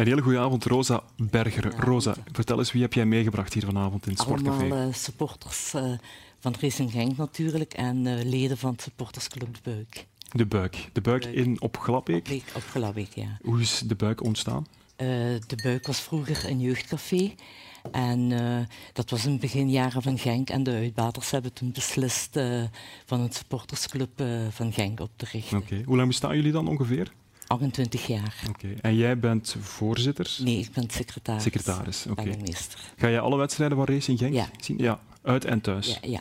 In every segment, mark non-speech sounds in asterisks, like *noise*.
Een hele goede avond, Rosa Berger. Rosa, vertel eens, wie heb jij meegebracht hier vanavond in het Sportcafé? Allemaal uh, supporters uh, van Racing Genk natuurlijk en uh, leden van het supportersclub De Buik. De Buik. De Buik, Buik. in op Glabbeek? Op, op Glabbeek, ja. Hoe is De Buik ontstaan? de Buik was vroeger een jeugdcafé. En dat was in het beginjaren van Genk. En de uitbaters hebben toen beslist van een supportersclub van Genk op te richten. Oké. Okay. Hoe lang bestaan jullie dan ongeveer? 28 jaar. Oké. Okay. En jij bent voorzitter? Nee, ik ben secretaris. Secretaris, oké. Okay. Ga jij alle wedstrijden van Racing Genk ja. zien? Ja. Uit en thuis? Ja, ja.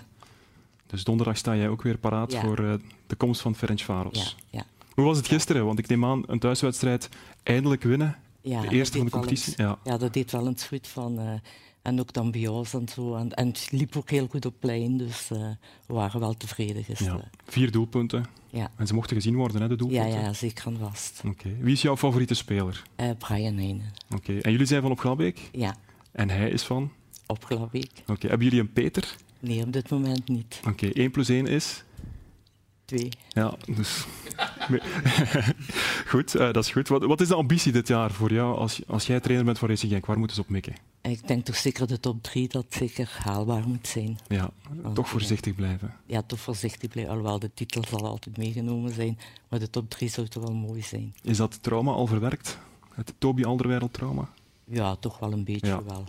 Dus donderdag sta jij ook weer paraat ja. voor uh, de komst van Ferencvaros. Ja, ja. Hoe was het gisteren? Want ik neem aan, een thuiswedstrijd eindelijk winnen. Ja, de eerste van de competitie. Ja. ja, dat deed wel een goed van... Uh, en ook de ambiance en zo. En, en, het liep ook heel goed op plein, dus uh, we waren wel tevreden gisteren. Ja. Vier doelpunten. Ja. En ze mochten gezien worden, hè, de doelpunten? Ja, ja zeker en vast. Oké. Wie is jouw favoriete speler? Uh, Brian Heijnen. Oké. En jullie zijn van op Glabbeek? Ja. En hij is van? Op Glabbeek. Oké. Hebben jullie een Peter? Nee, op dit moment niet. Oké. 1 plus 1 is? Twee. Ja, dus... *laughs* goed, uh, dat is goed. Wat, wat, is de ambitie dit jaar voor jou als, als jij trainer bent van Racing Genk? Waar moeten ze op mikken? Ik denk toch zeker de top drie dat zeker haalbaar moet zijn. Ja, Want, toch voorzichtig blijven. Ja, toch voorzichtig blijven. Alhoewel de titel zal altijd meegenomen zijn, maar de top drie zou toch wel mooi zijn. Is dat trauma al verwerkt? Het Toby Alderweireld trauma? Ja, toch wel een beetje ja. wel.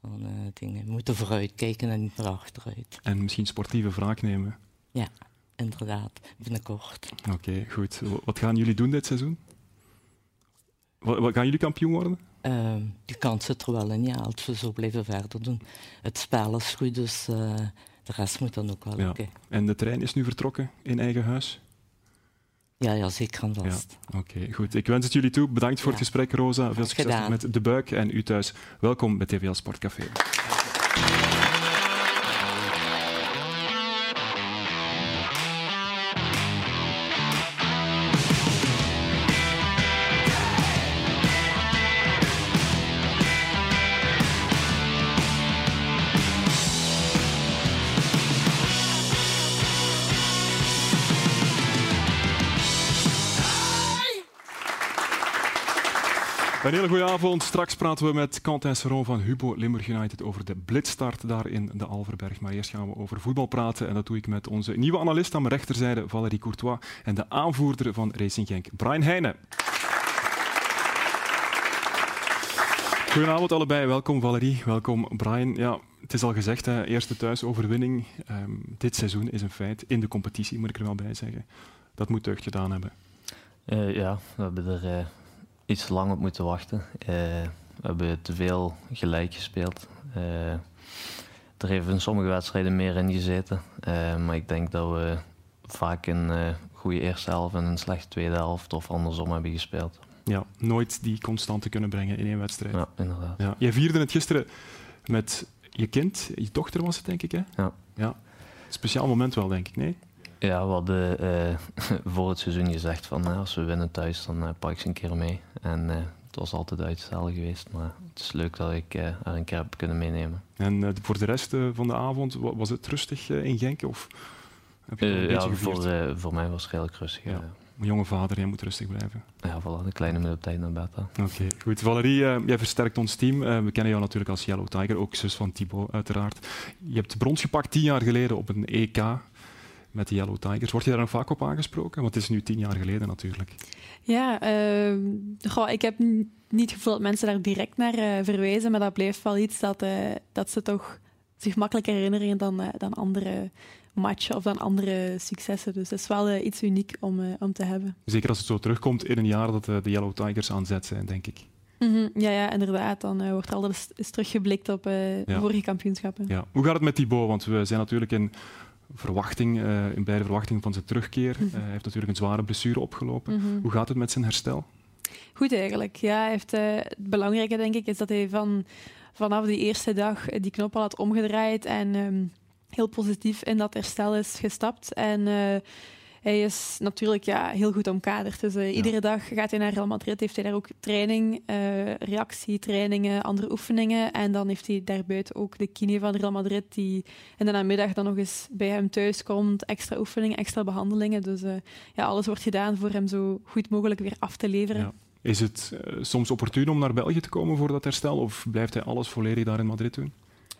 Van, uh, dingen. We moeten vooruit kijken en niet naar achteruit. En misschien sportieve wraak nemen? Ja, inderdaad. Binnenkort. Oké, okay, goed. Wat gaan jullie doen dit seizoen? Wat, wat gaan jullie kampioen worden? Uh, die kans zit er wel in, ja, als we zo blijven verder doen. Het spel is goed, dus uh, de rest moet dan ook wel ja. lukken. En de trein is nu vertrokken in eigen huis? Ja, ja zeker en vast. Ja. Oké, okay, goed. Ik wens het jullie toe. Bedankt voor ja. het gesprek, Rosa. Veel succes gedaan. met De Buik en u thuis. Welkom bij TVL Sportcafé. Een hele goede avond. Straks praten we met Quentin Seron van Hubo Limburg United over de blitzstart daar in de Alverberg. Maar eerst gaan we over voetbal praten en dat doe ik met onze nieuwe analist aan mijn rechterzijde, Valérie Courtois, en de aanvoerder van Racing Genk, Brian Heijnen. Goedenavond allebei. Welkom Valérie, welkom Brian. Ja, het is al gezegd, hè, eerste thuisoverwinning um, dit seizoen is een feit. In de competitie moet ik er wel bij zeggen. Dat moet deugd gedaan hebben. Uh, ja, we hebben er... Uh iets lang op moeten wachten. Uh, we hebben te veel gelijk gespeeld. Uh, er heeft in sommige wedstrijden meer in gezeten. Uh, maar ik denk dat we vaak een goede eerste helft en een slechte tweede helft of andersom hebben gespeeld. Ja, nooit die constante kunnen brengen in één wedstrijd. Ja, inderdaad. Ja. Jij vierde het gisteren met je kind, je dochter was het denk ik hè? Ja. ja. Speciaal moment wel denk ik, nee? Ja, we hadden uh, *laughs* voor het seizoen gezegd van uh, als we winnen thuis, dan uh, pak ik ze een keer mee. En het was altijd uitstel geweest, maar het is leuk dat ik er een keer heb kunnen meenemen. En voor de rest van de avond, was het rustig in Genk? Of heb je een ja, voor, voor mij was het redelijk rustig. Ja. Een jonge vader, jij moet rustig blijven. Ja, voilà, een kleine minuut op tijd naar bed. Oké, okay, goed. Valerie, jij versterkt ons team. we kennen jou natuurlijk als Yellow Tiger, ook zus van Thibaut uiteraard. Je hebt brons gepakt tien jaar geleden op een EK met de Yellow Tigers. Word je daar nog vaak op aangesproken? Want het is nu tien jaar geleden natuurlijk. Ja, uh, goh, ik heb niet het gevoel dat mensen daar direct naar uh, verwijzen, maar dat blijft wel iets dat, uh, dat ze toch zich makkelijker herinneren dan, uh, dan andere matchen of dan andere successen. Dus dat is wel iets uniek om, om te hebben. Zeker als het zo terugkomt in een jaar dat de Yellow Tigers aan zet zijn, denk ik. Mm -hmm. ja, ja, inderdaad. Dan wordt er al eens, teruggeblikt op ja. vorige kampioenschappen. Ja. Hoe gaat het met Thibaut? Want we zijn natuurlijk in verwachting, uh, in beide verwachting van zijn terugkeer. Mm -hmm. uh, hij heeft natuurlijk een zware blessure opgelopen. Mm -hmm. Hoe gaat het met zijn herstel? Goed eigenlijk. Ja, hij heeft, uh, het belangrijke denk ik is dat hij van, vanaf die eerste dag die knop al had omgedraaid en um, heel positief in dat herstel is gestapt. En hij is natuurlijk ja, heel goed omkaderd. Dus uh, ja. iedere dag gaat hij naar Real Madrid, heeft hij daar ook training, uh, reactietrainingen, andere oefeningen. En dan heeft hij daarbuiten ook de kine van Real Madrid, die in de namiddag dan nog eens bij hem thuis komt. Extra oefeningen, extra behandelingen. Dus uh, ja, alles wordt gedaan voor hem zo goed mogelijk weer af te leveren. Ja. Is het soms opportun om naar België te komen voor dat herstel of blijft hij alles volledig daar in Madrid doen?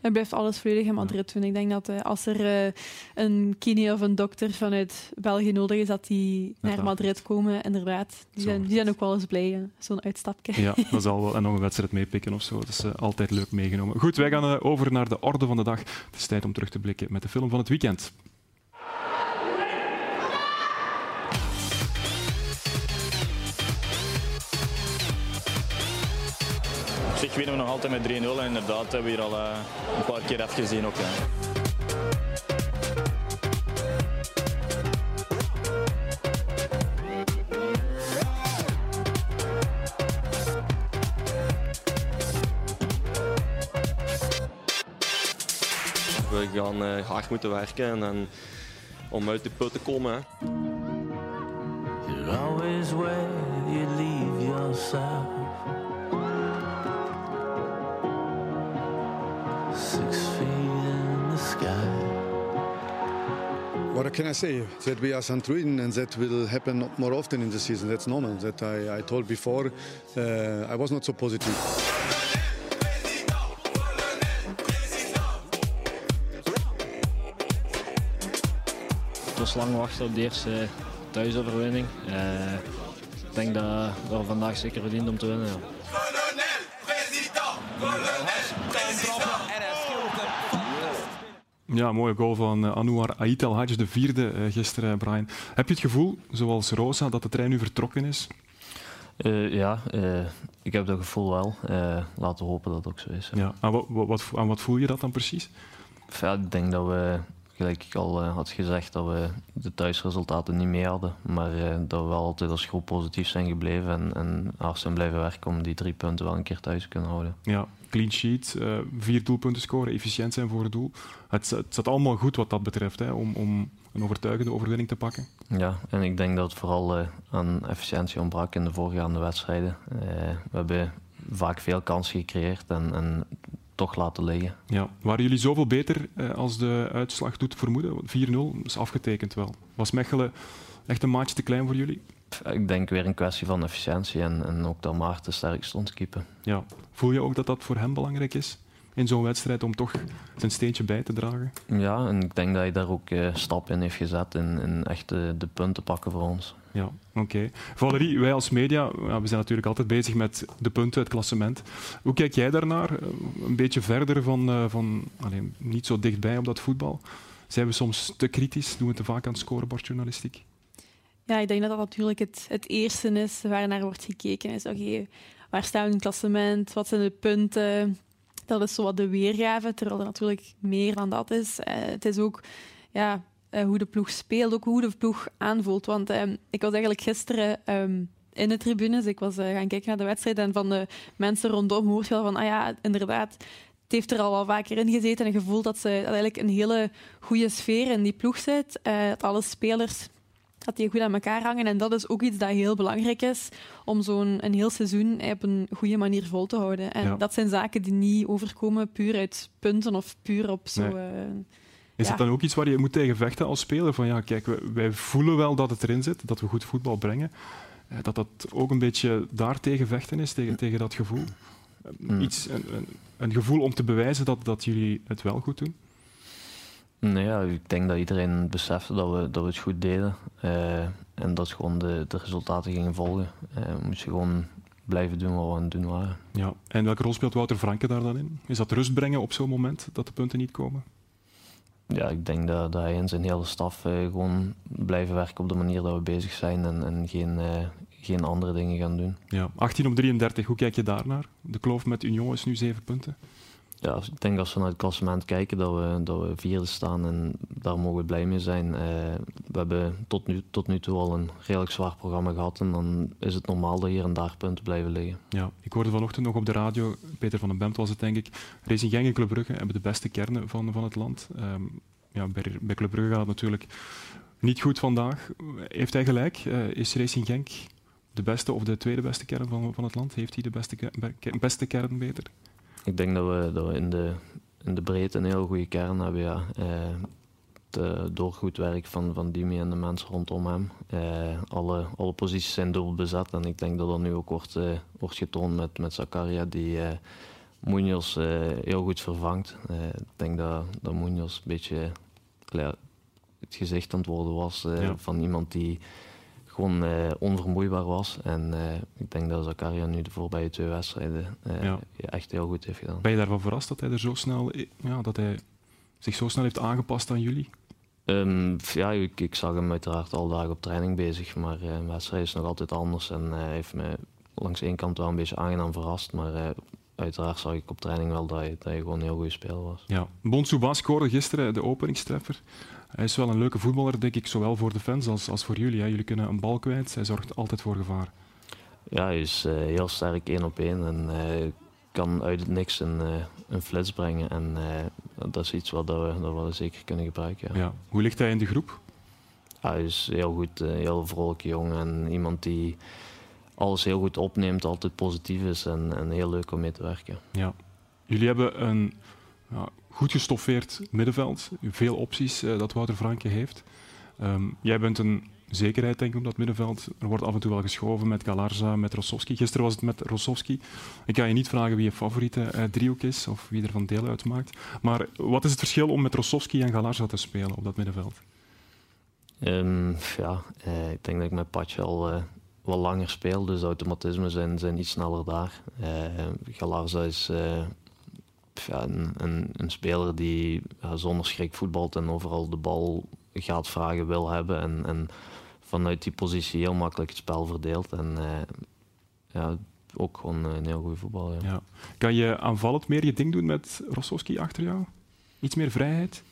Hij blijft alles volledig in Madrid doen. Ik denk dat uh, als er uh, een kine of een dokter vanuit België nodig is, dat die naar Madrid komen. Inderdaad, die zijn, die zijn ook wel eens blij, zo'n uitstapje. Ja, *laughs* dat zal wel. En nog een wedstrijd meepikken of zo. Dat is uh, altijd leuk meegenomen. Goed, wij gaan over naar de orde van de dag. Het is tijd om terug te blikken met de film van het weekend. Zich winnen we nog altijd met 3-0 en inderdaad hebben we hier al uh, een paar keer afgezien ook. Ja. We gaan uh, hard moeten werken en, en om uit de put te komen. Hè. What can I say? That we are Santruiden and that will happen more often in the season. That's normal. That I, I told before, uh, I was not so positive. Het was lang wachten op de eerste thuisoverwinning. Uh, ik denk dat, dat we vandaag zeker verdiend om te winnen. Ja. Ja, mooie goal van uh, Anouar Ait El Hadj, de vierde uh, gisteren, Brian. Heb je het gevoel, zoals Rosa, dat de trein nu vertrokken is? Uh, ja, ik heb dat gevoel wel. laten we hopen dat het ook zo is. Ja. Aan, wat, wat, aan wat voel je dat dan precies? Ja, ik denk dat we, gelijk ik al had gezegd, dat we de thuisresultaten niet mee hadden. Maar dat we wel altijd als groep positief zijn gebleven en, en hard zijn blijven werken om die drie punten wel een keer thuis te kunnen houden. Ja, clean sheet, uh, vier doelpunten scoren, efficiënt zijn voor het doel. Het, het zat allemaal goed wat dat betreft, hè, om, om een overtuigende overwinning te pakken. Ja, en ik denk dat het vooral uh, aan efficiëntie ontbrak in de voorgaande wedstrijden. Uh, we hebben vaak veel kansen gecreëerd en, en toch laten liggen. Ja. Waren jullie zoveel beter als de uitslag doet vermoeden? 4-0 is afgetekend wel. Was Mechelen echt een maatje te klein voor jullie? Ik denk weer een kwestie van efficiëntie en, en ook dat Maarten sterk stond keeper. Ja. Voel je ook dat dat voor hem belangrijk is? In zo'n wedstrijd om toch zijn steentje bij te dragen? Ja, en ik denk dat hij daar ook uh, stap in heeft gezet en echt de, de punten pakken voor ons. Ja, oké. Okay. Valerie, wij als media, ja, we zijn natuurlijk altijd bezig met de punten, het klassement. Hoe kijk jij daarnaar? Een beetje verder van, uh, van alleen, niet zo dichtbij op dat voetbal. Zijn we soms te kritisch? Doen we te vaak aan scorebordjournalistiek? Ja, ik denk dat dat natuurlijk het, het eerste is waar naar wordt gekeken. Is, oké, waar staan we in het klassement? Wat zijn de punten? Dat is zo wat de weergave, terwijl er natuurlijk meer dan dat is. Uh, het is ook ja, uh, hoe de ploeg speelt, ook hoe de ploeg aanvoelt. Want uh, ik was eigenlijk gisteren um, in de tribunes, ik was gaan kijken naar de wedstrijd en van de mensen rondom hoort je wel van, ah ja, inderdaad, het heeft er al wel vaker in gezeten en gevoel dat ze dat eigenlijk een hele goede sfeer in die ploeg zit. dat alle spelers dat die goed aan elkaar hangen. En dat is ook iets dat heel belangrijk is om zo'n een heel seizoen op een goede manier vol te houden. En dat zijn zaken die niet overkomen puur uit punten of puur op zo. Nee. Is ja. het dan ook iets waar je moet tegen vechten als speler? Van ja, kijk, wij, wij voelen wel dat het erin zit, dat we goed voetbal brengen. Eh, dat dat ook een beetje daar tegen vechten is, tegen, tegen dat gevoel. Mm. Iets, een, een, een, gevoel om te bewijzen dat, dat jullie het wel goed doen? Nee, ja, ik denk dat iedereen besefte dat we, dat we het goed deden. Uh, en dat gewoon de, de resultaten gingen volgen. Uh, we moesten gewoon blijven doen wat we aan het doen waren. Ja. En welke rol speelt Wouter Franke daar dan in? Is dat rust brengen op zo'n moment dat de punten niet komen? Ja, ik denk dat, dat hij en zijn hele staf uh, gewoon blijven werken op de manier dat we bezig zijn en, en geen, geen andere dingen gaan doen. Ja. 18 op 33, hoe kijk je daarnaar? De kloof met Union is nu 7 punten ja, ik denk als we naar het klassement kijken dat we, dat we vierde staan en daar mogen we blij mee zijn. Uh, we hebben tot nu, tot nu toe al een redelijk zwaar programma gehad en dan is het normaal dat hier en daar punten blijven liggen. Ja, ik hoorde vanochtend nog op de radio, Peter van den Bemt was het denk ik, Racing Genk en Club Brugge hebben de beste kernen van, van het land. Um, ja, bij, bij Club Brugge gaat het natuurlijk niet goed vandaag. Heeft hij gelijk? Uh, is Racing Genk de beste of de tweede beste kern van, van het land? Heeft hij de beste, beste kern beter? Ik denk dat we, dat we in, de, in de breedte een heel goede kern hebben. Ja. Uh, uh, door goed werk van, van Dimi en de mensen rondom hem. Uh, alle, alle posities zijn dubbel bezet en ik denk dat dat nu ook wordt, uh, wordt getoond met, met Zakaria, die Munoz heel goed vervangt. ik denk dat, dat Munoz een beetje het gezicht aan het worden was ja. van iemand die gewoon onvermoeibaar was. En ik denk dat Zakaria nu de voorbije twee wedstrijden ja. echt heel goed heeft gedaan. Ben je daarvan verrast dat hij er zo snel, ja, dat hij zich zo snel heeft aangepast aan jullie? Um, ja, ik, ik, zag hem uiteraard al dagen op training bezig, maar uh, een wedstrijd is nog altijd anders. En hij uh, heeft me langs één kant wel een beetje aangenaam verrast, maar uh, uiteraard zag ik op training wel dat hij, dat hij gewoon een heel goede speler was. Ja, Bonsouba scoorde gisteren de openingstreffer. Hij is wel een leuke voetballer, denk ik, zowel voor de fans als, als voor jullie. Hè. Jullie kunnen een bal kwijt, hij zorgt altijd voor gevaar. Ja, hij is heel sterk één op één en kan uit het niks een, een flits brengen. En dat is iets wat we, dat we zeker kunnen gebruiken. Ja. Hoe ligt hij in de groep? Hij is heel goed, een heel vrolijke jongen en iemand die alles heel goed opneemt, altijd positief is en, en heel leuk om mee te werken. Ja. Jullie hebben een ja, goed gestoffeerd middenveld, veel opties uh, dat Wouter Franke heeft. Um, jij bent een zekerheid denk ik op dat middenveld. Er wordt af en toe wel geschoven met Galarza, met Rossovski. Gisteren was het met Rossovski. Ik ga je niet vragen wie je favoriete uh, driehoek is of wie er van deel uitmaakt. Maar wat is het verschil om met Rossovski en Galarza te spelen op dat middenveld? Um, ja, uh, ik denk dat ik met Patje al uh, wat langer speel, dus automatismen zijn, zijn iets sneller daar. Galarza is ja, een, een, een, speler die zonder schrik voetbalt en overal de bal gaat vragen wil hebben. En, en vanuit die positie heel makkelijk het spel verdeelt. En uh, ja, ook gewoon een heel goede voetbal. Ja. ja. Kan je aanvallend meer je ding doen met Rossowski achter jou? Iets meer vrijheid?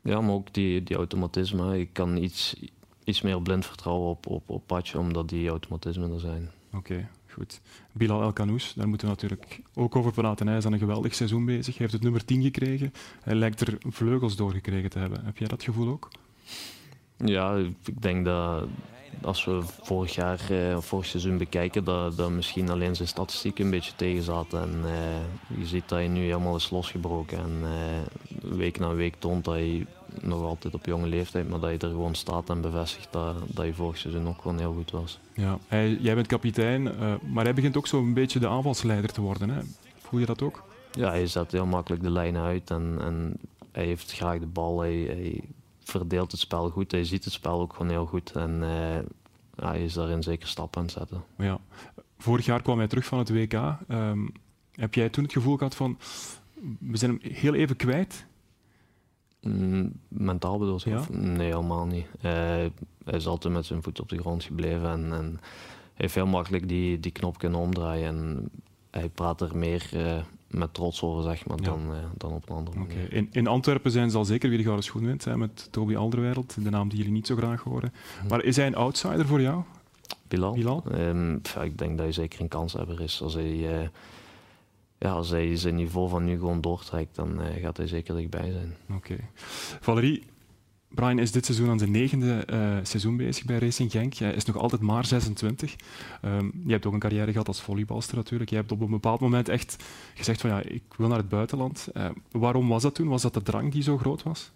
Ja, maar ook die, die automatisme. Ik kan iets, iets meer blind vertrouwen op, op, op Patje, omdat die automatismen er zijn. Oké, goed. Bilal El Kanous, daar moeten we natuurlijk ook over praten. Hij is aan een geweldig seizoen bezig. Hij heeft het nummer 10 gekregen. Hij lijkt er vleugels doorgekregen te hebben. Heb jij dat gevoel ook? Ja, ik denk dat als we vorig jaar uh, vorig seizoen bekijken, dat, dat misschien alleen zijn statistieken een beetje tegen zaten. En uh, je ziet dat hij nu helemaal is losgebroken. En uh, week na week toont dat hij nog altijd op jonge leeftijd, maar dat hij er gewoon staat en bevestigt dat, dat hij vorig seizoen ook gewoon heel goed was. Ja, hij, jij bent kapitein, maar hij begint ook zo'n beetje de aanvalsleider te worden. Hè? Voel je dat ook? Ja, hij zet heel makkelijk de lijnen uit en, en hij heeft graag de bal. Hij, hij verdeelt het spel goed. Hij ziet het spel ook gewoon heel goed. En uh, ja, hij is daarin zeker stappen aan het zetten. Ja. Vorig jaar kwam hij terug van het WK. Um, ehm, heb jij toen het gevoel gehad van, we zijn hem heel even kwijt? Mm, mentaal bedoel je? Ja? Nee, helemaal niet. Uh, hij is altijd met zijn voet op de grond gebleven en, en heeft heel makkelijk die, die knop kunnen omdraaien. En hij praat er meer uh, met trots over, zeg maar, dan, uh, dan op een andere manier. In, in, Antwerpen zijn ze al zeker wie de gouden schoen wint, hè, met Toby Alderweireld, de naam die jullie niet zo graag horen. Hm. Maar is hij een outsider voor jou? Bilal? Bilal? Um, ja, ik denk dat hij zeker een kanshebber is. Als hij, uh, ja, als hij zijn niveau van nu gewoon doortrekt, dan gaat hij zeker dichtbij zijn. Oké. Valerie, Brian is dit seizoen aan zijn negende uh, seizoen bezig bij Racing Genk. Hij is nog altijd maar 26. Um, je hebt ook een carrière gehad als volleybalster natuurlijk. Je hebt op een bepaald moment echt gezegd van ja, ik wil naar het buitenland. Uh, waarom was dat toen? Was dat de drang die zo groot was?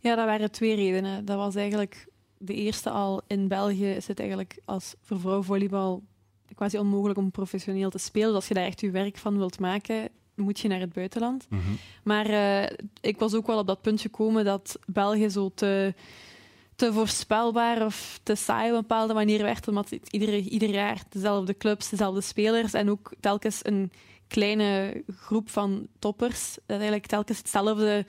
Ja, dat waren twee redenen. Dat was eigenlijk de eerste al. In België is het eigenlijk als voor vrouwenvolleybal quasi onmogelijk om professioneel te spelen. Dus als je daar echt je werk van wilt maken, moet je naar het buitenland. Mhm. Maar uh, ik was ook wel op dat punt gekomen dat België zo te, te voorspelbaar of te saai op een bepaalde manier werd, omdat het iedere, ieder jaar dezelfde clubs, dezelfde spelers en ook telkens een kleine groep van toppers, dat eigenlijk telkens hetzelfde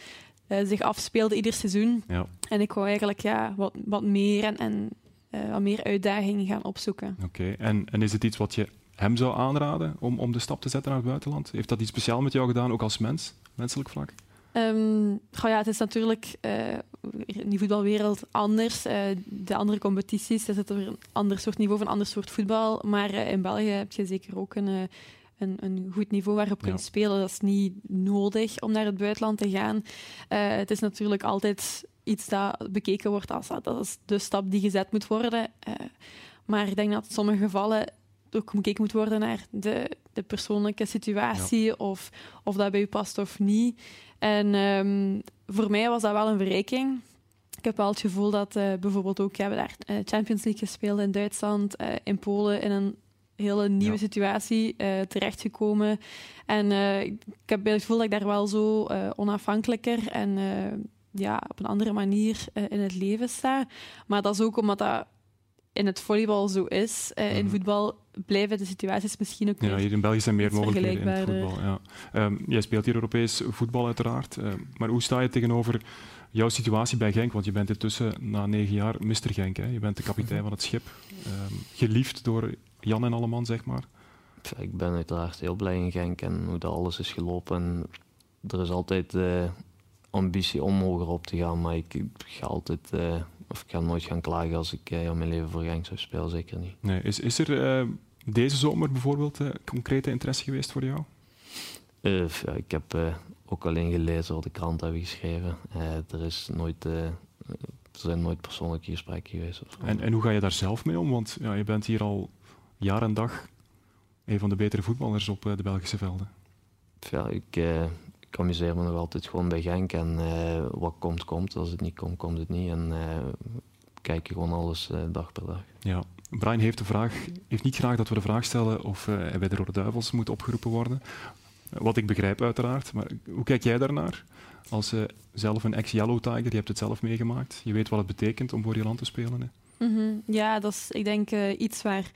uh, zich afspeelde ieder seizoen. Ja. En ik wou eigenlijk ja, wat, wat meer en, en uh, wat meer uitdagingen gaan opzoeken. Oké, en, en is het iets wat je hem zou aanraden om, om de stap te zetten naar het buitenland? Heeft dat iets speciaal met jou gedaan, ook als mens, menselijk vlak? Um, ja, het is natuurlijk uh, in die voetbalwereld anders. Uh, de andere competities, er zit er een ander soort niveau, een ander soort voetbal. Maar uh, in België heb je zeker ook een, een, een goed niveau waarop je ja. kunt spelen. Dat is niet nodig om naar het buitenland te gaan. het is natuurlijk altijd iets dat bekeken wordt als dat is de stap die gezet moet worden. maar ik denk dat in sommige gevallen ook gekeken moet worden naar de, de persoonlijke situatie, of, of dat bij u past of niet. En um, voor mij was dat wel een verrijking. ik heb wel het gevoel dat uh, bijvoorbeeld ook, ja, we daar uh, Champions League gespeeld in Duitsland, uh, in Polen, in een hele nieuwe ja. situatie terechtgekomen. En ik heb het gevoel dat ik daar wel zo onafhankelijker en ja, op een andere manier in het leven sta. Maar dat is ook omdat dat in het volleybal zo is. Uh, in mhm. voetbal blijven de situaties misschien ook Ja, hier in België zijn meer mogelijkheden in het voetbal. Ja. Um, jij speelt hier Europees voetbal uiteraard. Uh, maar hoe sta je tegenover jouw situatie bij Genk? Want je bent intussen na negen jaar Mr. Genk. Hè? Je bent de kapitein *laughs* van het schip. Um, geliefd door Jan en Alleman, zeg maar. Ik ben uiteraard heel blij in Genk en hoe dat alles is gelopen. er is altijd de ambitie om hoger op te gaan, maar ik, ga altijd... Uh, of ik ga nooit gaan klagen als ik uh, mijn leven voor Genk zou spelen, zeker niet. Nee, is, is er uh, deze zomer bijvoorbeeld concrete interesse geweest voor jou? ja, ik heb ook alleen gelezen wat de krant hebben geschreven. er, is nooit, er zijn nooit persoonlijke gesprekken geweest. En, en hoe ga je daar zelf mee om? Want ja, je bent hier al jaar en dag een van de betere voetballers op de Belgische velden. Ja, ik, ik amuseer me nog altijd gewoon bij Genk. En uh, wat komt, komt. Als het niet komt, komt het niet. En uh, kijk je gewoon alles uh, dag per dag. Ja. Brian heeft, de vraag, heeft niet graag dat we de vraag stellen of hij bij de Rode Duivels moet opgeroepen worden. Wat ik begrijp uiteraard. Maar hoe kijk jij daarnaar? Als zelf een ex-Yellow Tiger, je hebt het zelf meegemaakt. Je weet wat het betekent om voor je land te spelen. Hè? Mm -hmm. Ja, dat is ik denk iets waar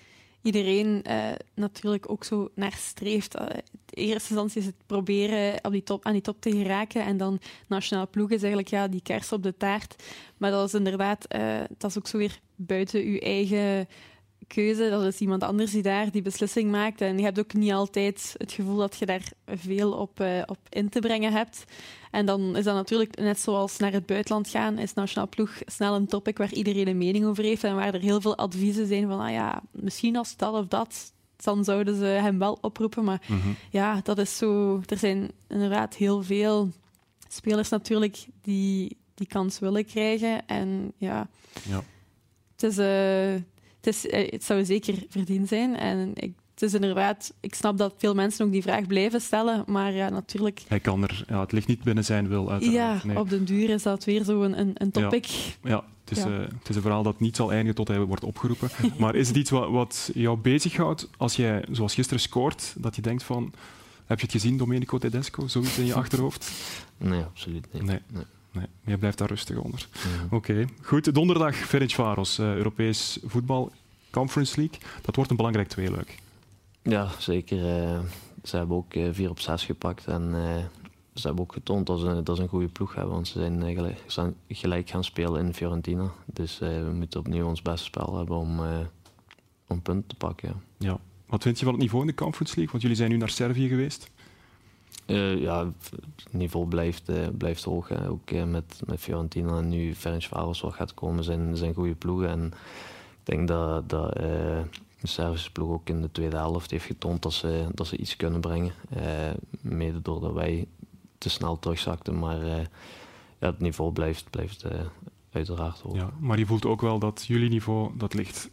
iedereen uh, natuurlijk ook zo naar streeft. In eerste instantie is het proberen op die top, aan die top te geraken. En dan nationale ploeg is eigenlijk ja, die kers op de taart. Maar dat is inderdaad, uh, dat is ook zo weer buiten uw eigen keuze. Dat is iemand anders die daar die beslissing maakt. En je hebt ook niet altijd het gevoel dat je daar veel op, uh, op in te brengen hebt. En dan is dat natuurlijk, net zoals naar het buitenland gaan, is nationaal ploeg snel een topic waar iedereen een mening over heeft en waar er heel veel adviezen zijn van, ah ja, misschien als dat of dat, dan zouden ze hem wel oproepen. Maar mhm. ja, dat is zo... Er zijn inderdaad heel veel spelers natuurlijk die die kans willen krijgen. En ja, ja. Het, is, uh, is, uh, het zou zeker verdiend zijn. En ik het is inderdaad, ik snap dat veel mensen ook die vraag blijven stellen, maar ja, natuurlijk. Hij kan er, ja, het ligt niet binnen zijn wil, uiteraard. Ja, op den duur is dat weer zo een, een, topic. Ja, ja, het, is, ja. Uh, het is een verhaal dat niet zal eindigen tot hij wordt opgeroepen. *laughs* maar is het iets wat, wat jou bezighoudt als jij, zoals gisteren, scoort, dat je denkt van. Heb je het gezien, Domenico Tedesco, zoiets in je achterhoofd? Nee, absoluut niet. Nee. nee. Nee, je blijft daar rustig onder. Oké, okay. goed. Donderdag, Ferencvaros, uh, Europees voetbal, Conference League. Dat wordt een belangrijk tweeluik. Ja, zeker. Uh, ze hebben ook uh, 4 op 6 gepakt en uh, ze hebben ook getoond dat ze, dat ze een goede ploeg hebben, want ze zijn, gelijk, zijn gelijk gaan spelen in Fiorentina. Dus we moeten opnieuw ons beste spel hebben om, om punten te pakken. Ja. ja. Wat vind je van het niveau in de Conference League? Want jullie zijn nu naar Servië geweest. Ja, het niveau blijft, blijft hoog. Hè. Ook met, met Fiorentina en nu Ferencvaros wat gaat komen, zijn, zijn goede ploegen. En ik denk dat, dat de Servische ploeg ook in de tweede helft heeft getoond dat ze, dat ze iets kunnen brengen. Mede doordat wij te snel terugzakten. Maar ja, het niveau blijft, blijft uiteraard hoog. Ja, maar je voelt ook wel dat jullie niveau dat ligt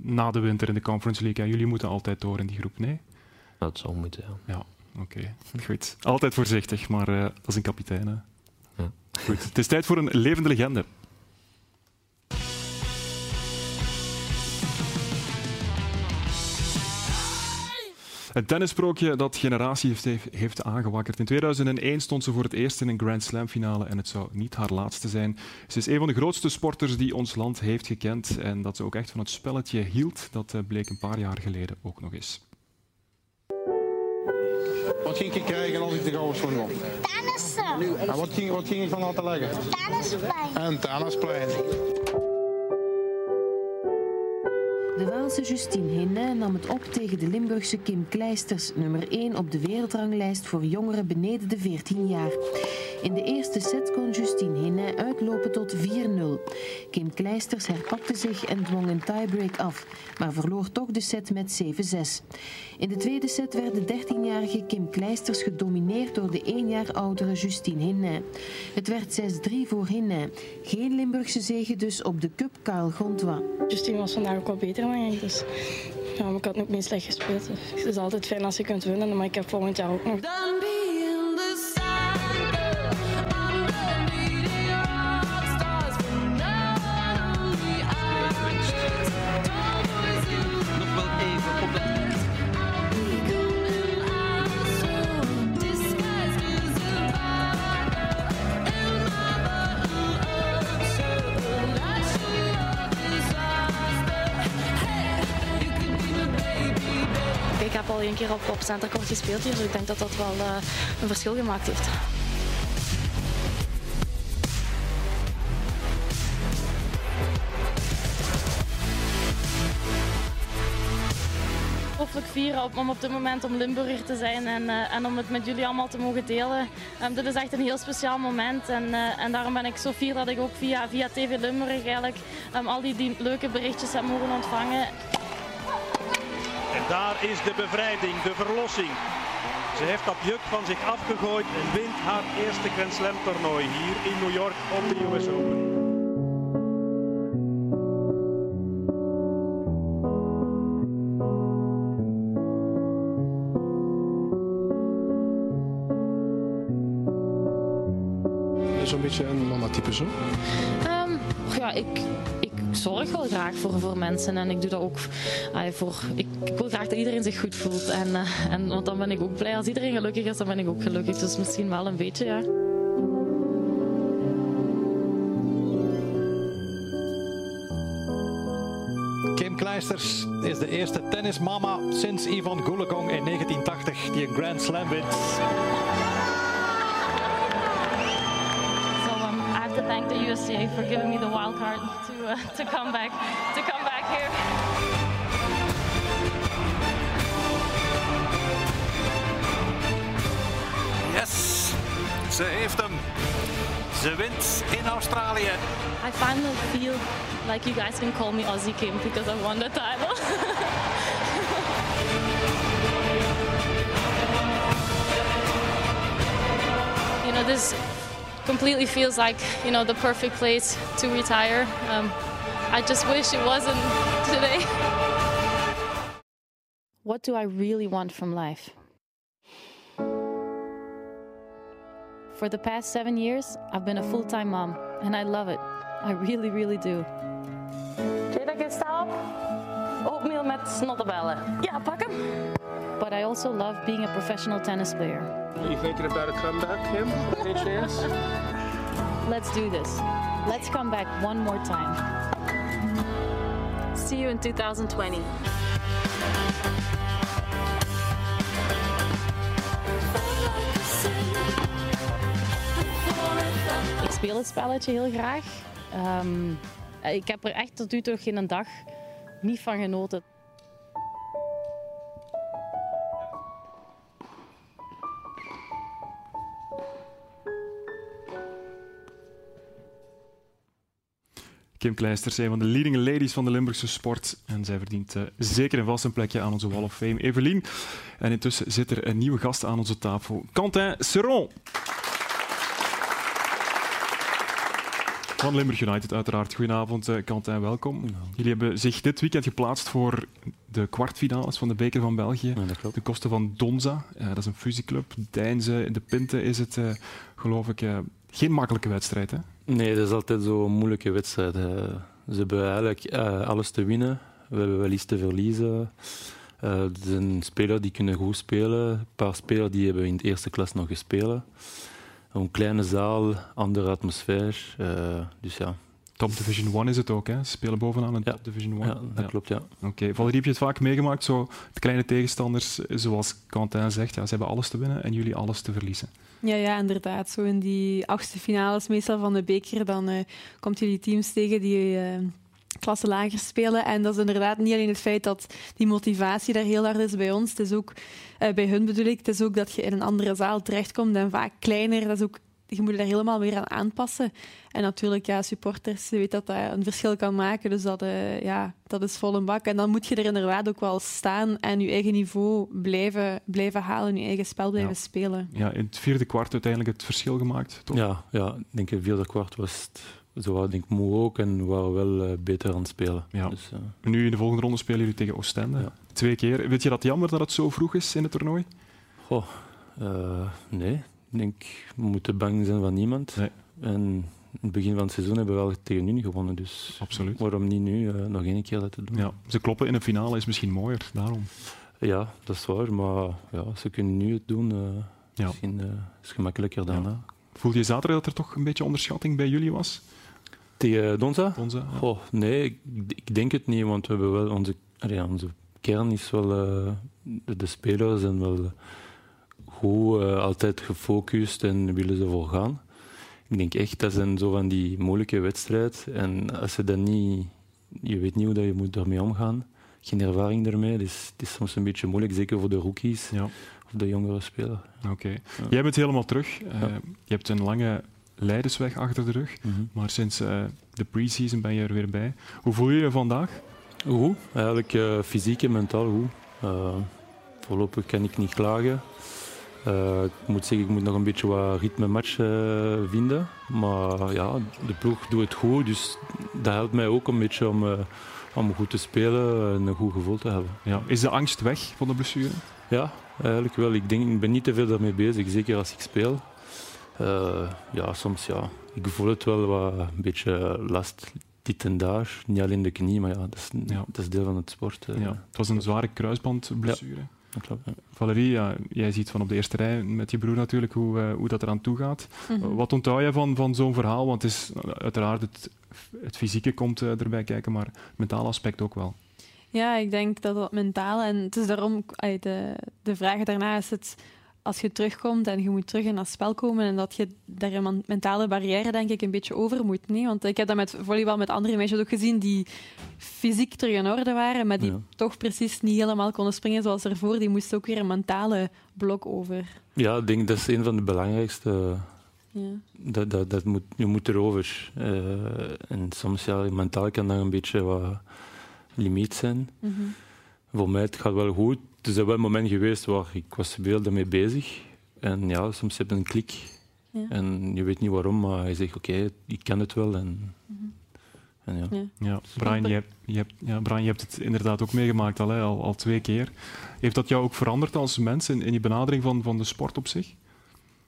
na de winter in de Conference League. En jullie moeten altijd door in die groep, nee? Dat zou moeten, ja. Ja, oké. *laughs* Goed. Altijd voorzichtig, maar dat is een kapitein. Hè? Ja. Goed. Het is tijd voor een levende legende. Een tennissprookje dat generatie heeft, heeft aangewakkerd. In 2001 stond ze voor het eerst in een Grand Slam finale en het zou niet haar laatste zijn. Ze is een van de grootste sporters die ons land heeft gekend en dat ze ook echt van het spelletje hield, dat eh, bleek een paar jaar geleden ook nog eens. Wat ging ik krijgen als ik de gouden schoen won? Tennissen. En wat ging, wat ging ik van laten leggen? Tennisplein. En tennisplein. De Waalse Justine Henne nam het op tegen de Limburgse Kim Kleisters, nummer 1 op de wereldranglijst voor jongeren beneden de 14 jaar. In de eerste set kon Justine Henne uitlopen tot 4-0. Kim Kleisters herpakte zich en dwong een tiebreak af, maar verloor toch de set met 7-6. In de tweede set werd de 13-jarige Kim Kleisters gedomineerd door de 1 jaar oudere Justine Henne. Het werd 6-3 voor Henne. Geen Limburgse zege dus op de Cup Karl Gondwa. Justine was vandaag ook wel beter ik, dus ja, maar ik had ook niet slecht gespeeld. Het is altijd fijn als je kunt winnen, maar ik heb volgend jaar ook nog. Hier. Dus ik denk dat dat wel uh, een verschil gemaakt heeft. ongelooflijk vieren om op dit moment om Limburger te zijn en, uh, en om het met jullie allemaal te mogen delen. Um, dit is echt een heel speciaal moment en, uh, en daarom ben ik zo fier dat ik ook via, via TV Limburg eigenlijk um, al die, die leuke berichtjes heb mogen ontvangen. Daar is de bevrijding, de verlossing. Ze heeft dat juk van zich afgegooid en wint haar eerste Grand Slam toernooi hier in New York op de US Open. Zo'n beetje een mama-type zo? Um, ja, ik zorg wel graag voor, voor mensen en ik doe dat ook voor. Ik, wil graag dat iedereen zich goed voelt. En, uh, en, want dan ben ik ook blij. Als iedereen gelukkig is, dan ben ik ook gelukkig. Dus misschien wel een beetje, ja. Kim Kleisters is de eerste tennismama sinds Ivan Goolagong in 1980 die een Grand Slam wint. For giving me the wild card to uh, *laughs* to come back to come back here. Yes, ze heeft hem. Ze wint in Australië. I finally feel like you guys can call me Aussie Kim because I won the title. *laughs* you know this completely feels like you know the perfect place to retire. Um, I just wish it wasn't *laughs* today. What do I really want from life? For the past seven years, I've been a full-time mom, and I love it. I really, really do. Jada, get stop. Oatmeal met snottebellen. Ja, pak hem. But I also love being a professional tennis player. Are you thinking about a comeback, Kim? Any chance? Let's do this. Let's come back one more time. See you in 2020. Ik speel het spelletje heel graag. Um, ik heb er echt tot nu toe geen dag niet van genoten. Kim Kleisters, een van de leading ladies van de Limburgse sport. En zij verdient uh, zeker en vast een plekje aan onze Wall of Fame. Evelien. En intussen zit er een nieuwe gast aan onze tafel. Quentin Seron. Van Limburg United, uiteraard. Goedenavond, uh, Quentin, welkom. Jullie hebben zich dit weekend geplaatst voor de kwartfinales van de Beker van België. Ja, de kosten van Donza, uh, dat is een fusieclub. Deinze in de Pinte is het, uh, geloof ik, geen makkelijke wedstrijd. Hè? Nee, dat is altijd zo'n moeilijke wedstrijd. Ze hebben eigenlijk alles te winnen. We hebben wel iets te verliezen. er zijn spelers die kunnen goed spelen. Een paar spelers die hebben in de eerste klas nog gespeeld. Een kleine zaal, andere atmosfeer. Uh, dus ja. Top Division 1 is het ook, hè? Ze spelen bovenaan een ja. Top Division 1. Ja, dat klopt, ja. Oké. Okay. Valerie, heb je het vaak meegemaakt? Zo, de kleine tegenstanders, zoals Quentin zegt, ja, ze hebben alles te winnen en jullie alles te verliezen. Ja, ja, inderdaad. Zo in die achtste finales meestal van de beker, dan uh, komt jullie teams tegen die... Uh, klasse lager spelen. En dat is inderdaad niet alleen het feit dat die motivatie daar heel hard is bij ons. Het is ook, uh, bij hun bedoel ik, het is ook dat je in een andere zaal terechtkomt en vaak kleiner. Dat is ook, je moet je daar helemaal weer aan aanpassen. En natuurlijk, ja, supporters weten dat dat een verschil kan maken. Dus dat, uh, ja, dat is vol een bak. En dan moet je er inderdaad ook wel staan en je eigen niveau blijven, blijven halen, je eigen spel blijven ja. spelen. Ja, in het vierde kwart uiteindelijk het verschil gemaakt, toch? Ja, ja ik denk in het vierde kwart was het zo waren denk ik moe ook en waren wel uh, beter aan het spelen. Ja. Dus, uh, nu in de volgende ronde spelen jullie tegen Oostende. Ja. Twee keer. Weet je dat jammer dat het zo vroeg is in het toernooi? Goh, uh, nee. Ik denk, we moeten bang zijn van niemand. Nee. En in het begin van het seizoen hebben we wel tegen Unie gewonnen. Dus Absoluut. waarom niet nu nog één keer laten doen? Ja, ze kloppen in een finale is misschien mooier, daarom. Ja, dat is waar. Maar ja, ze kunnen nu het doen. ja. Misschien is het gemakkelijker daarna. Ja. Voelde je zaterdag dat er toch een beetje onderschatting bij jullie was? Tegen Donza? Donza ja. oh, nee, ik, ik, denk het niet, want we hebben wel onze, allee, onze kern is wel eh, de, spelers zijn wel goed, eh, altijd gefocust en willen ze voor gaan. Ik denk echt, dat zijn zo van die moeilijke wedstrijden. En als je dan niet, je weet niet hoe dat je moet daarmee omgaan. Geen ervaring daarmee, dus het is soms een beetje moeilijk, zeker voor de rookies Ja. of de jongere spelers. Oké. Jij bent helemaal terug. Eh, Je hebt een lange leidersweg achter de rug, Mhm. maar sinds eh, de pre-season ben je er weer bij. Hoe voel je je vandaag? Goed, eigenlijk eh, fysiek en mentaal goed. Eh, voorlopig kan ik niet klagen. Ik moet zeggen, ik moet nog een beetje wat ritme match vinden. Maar ja, de ploeg doet het goed, dus dat helpt mij ook een beetje om, om goed te spelen en een goed gevoel te hebben. Ja. Is de angst weg van de blessure? Ja, eigenlijk wel. Ik, denk, ik ben niet te veel daarmee bezig, zeker als ik speel. Eh, ja, soms ja. Ik voel het wel wat een beetje last dit en daar. Niet alleen de knie, maar ja, dat is, dat is deel van het sport. eh. Ja. Het was een zware kruisbandblessure. Dat klopt. ja. Valerie, ja, jij ziet van op de eerste rij met je broer natuurlijk hoe, eh, hoe dat eraan toe gaat. Mhm. Wat onthoud je van, van zo'n verhaal? Want het is uiteraard het, het fysieke komt erbij kijken, maar het mentale aspect ook wel. Ja, ik denk dat dat mentaal... En het is daarom... De, de vraag daarna is het... Als je terugkomt en je moet terug in dat spel komen en dat je daar een mentale barrière denk ik een beetje over moet. Nee? Want ik heb dat met volleybal met andere meisjes ook gezien die fysiek terug in orde waren, maar die Ja. toch precies niet helemaal konden springen zoals ervoor. Die moesten ook weer een mentale blok over. Ja, ik denk dat is een van de belangrijkste. Ja. Dat, dat, dat moet, je moet erover. Eh, en soms ja, mentaal kan dat een beetje wat limiet zijn. Mhm. Voor mij het gaat wel goed. Er is wel een moment geweest waar ik was veel ermee bezig. En ja, soms heb je een klik. Ja. En je weet niet waarom, maar je zegt oké, ik kan het wel. En, en ja. Ja. Ja, Brian, je hebt, je, hebt, ja, Brian, je hebt het inderdaad ook meegemaakt al, hè, al, al twee keer. Heeft dat jou ook veranderd als mens in, in je benadering van, van de sport op zich?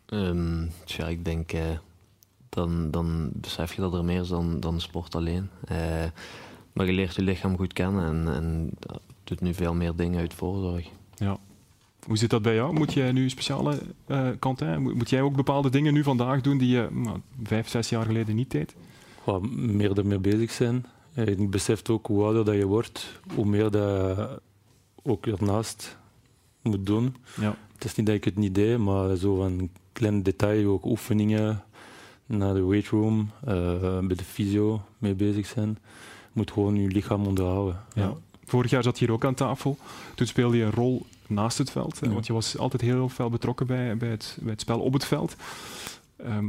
Ehm, tja, ik denk, eh, dan, dan besef je dat er meer is dan, dan sport alleen. Eh, maar je leert je lichaam goed kennen en, en doet nu veel meer dingen uit voorzorg. Ja. Hoe zit dat bij jou? Moet jij nu speciale eh Quentin, moet, moet jij ook bepaalde dingen nu vandaag doen die je nou, vijf, zes jaar geleden niet deed? Wat meer ermee bezig zijn. En ik besef ook hoe ouder dat je wordt, hoe meer dat je ook ernaast moet doen. Ja. Het is niet dat ik het niet deed, maar zo van klein detail, ook oefeningen, naar de weightroom, eh bij de fysio mee bezig zijn. Je moet gewoon je lichaam onderhouden. Ja. Vorig jaar zat je hier ook aan tafel. Toen speelde je een rol naast het veld. Ja. Want je was altijd heel fel betrokken bij, bij, het, bij het spel op het veld. Ehm,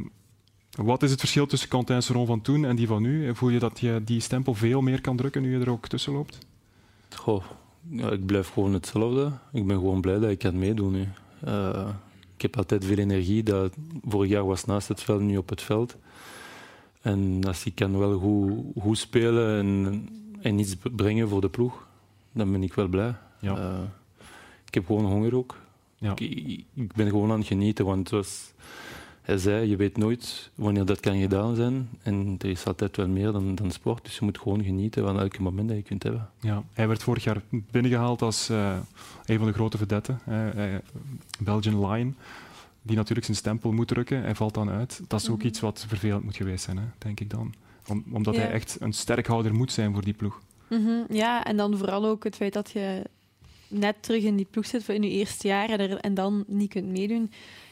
wat is het verschil tussen Quentin Seron van toen en die van nu? Voel je dat je die stempel veel meer kan drukken nu je er ook tussen loopt? Goh, ja, ik blijf gewoon hetzelfde. Ik ben gewoon blij dat ik kan meedoen nu. Eh, ik heb altijd veel energie. Dat, vorig jaar was naast het veld, nu op het veld. En als ik kan wel goed, goed spelen en, en iets brengen voor de ploeg, dan ben ik wel blij. Ja. Eh, ik heb gewoon honger ook. Ja. Ik, ik- ben gewoon aan het genieten, want zoals hij zei, je weet nooit wanneer dat kan gedaan zijn. En er is altijd wel meer dan, dan sport, dus je moet gewoon genieten van elke moment dat je kunt hebben. Ja, hij werd vorig jaar binnengehaald als eh, een van de grote vedetten, Belgian Lion, die natuurlijk zijn stempel moet drukken. Hij valt dan uit. Dat is ook Mhm. iets wat vervelend moet geweest zijn, hè, denk ik dan. Om, omdat Ja. hij echt een sterkhouder moet zijn voor die ploeg. Mhm, Ja, en dan vooral ook het feit dat je net terug in die ploeg zit voor in je eerste jaar en, er, en dan niet kunt meedoen.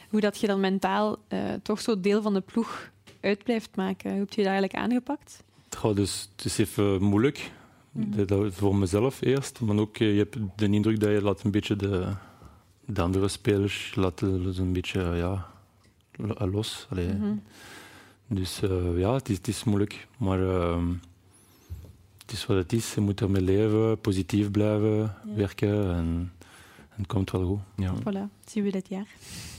Hoe dat je dan mentaal eh, toch zo deel van de ploeg uit blijft maken. Hoe heb je dat eigenlijk aangepakt? Goh, dus het is even moeilijk. Dat- dat voor mezelf eerst. Maar ook, eh, je hebt de indruk dat je laat een beetje de, de andere spelers laat eh, een beetje ja, lo- los. Mhm. Dus eh, ja, het is, het is moeilijk. Maar ehm, het is wat het is. Je moet ermee leven, positief blijven, werken. En, en het komt wel goed. Ja. Voilà, zien we dit jaar.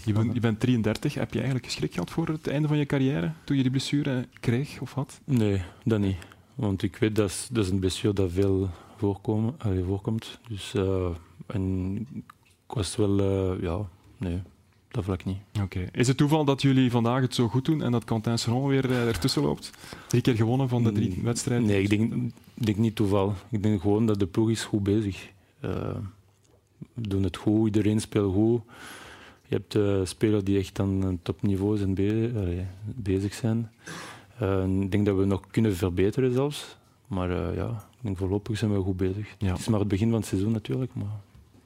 Je, bent, je bent 33. Heb je eigenlijk schrik gehad voor het einde van je carrière? Toen je die blessure kreeg of had? Nee, dat niet. Want ik weet dat is, dat is een blessure dat veel voorkomen, voorkomt. Dus, eh, en ik was wel, eh, ja, nee, dat vlak niet. Oké. Is het toeval dat jullie vandaag het zo goed doen en dat Quentin Seron weer eh, ertussen loopt? Drie keer gewonnen van de drie wedstrijden. Nee, ik denk, denk niet toeval. Ik denk gewoon dat de ploeg is goed bezig. Eh we doen het goed, iedereen speelt goed. Je hebt eh, spelers die echt aan een topniveau zijn bezig zijn. Ik denk dat we nog kunnen verbeteren zelfs. Maar ja, ik denk voorlopig zijn we goed bezig. Ja. Het is maar het begin van het seizoen natuurlijk. Maar,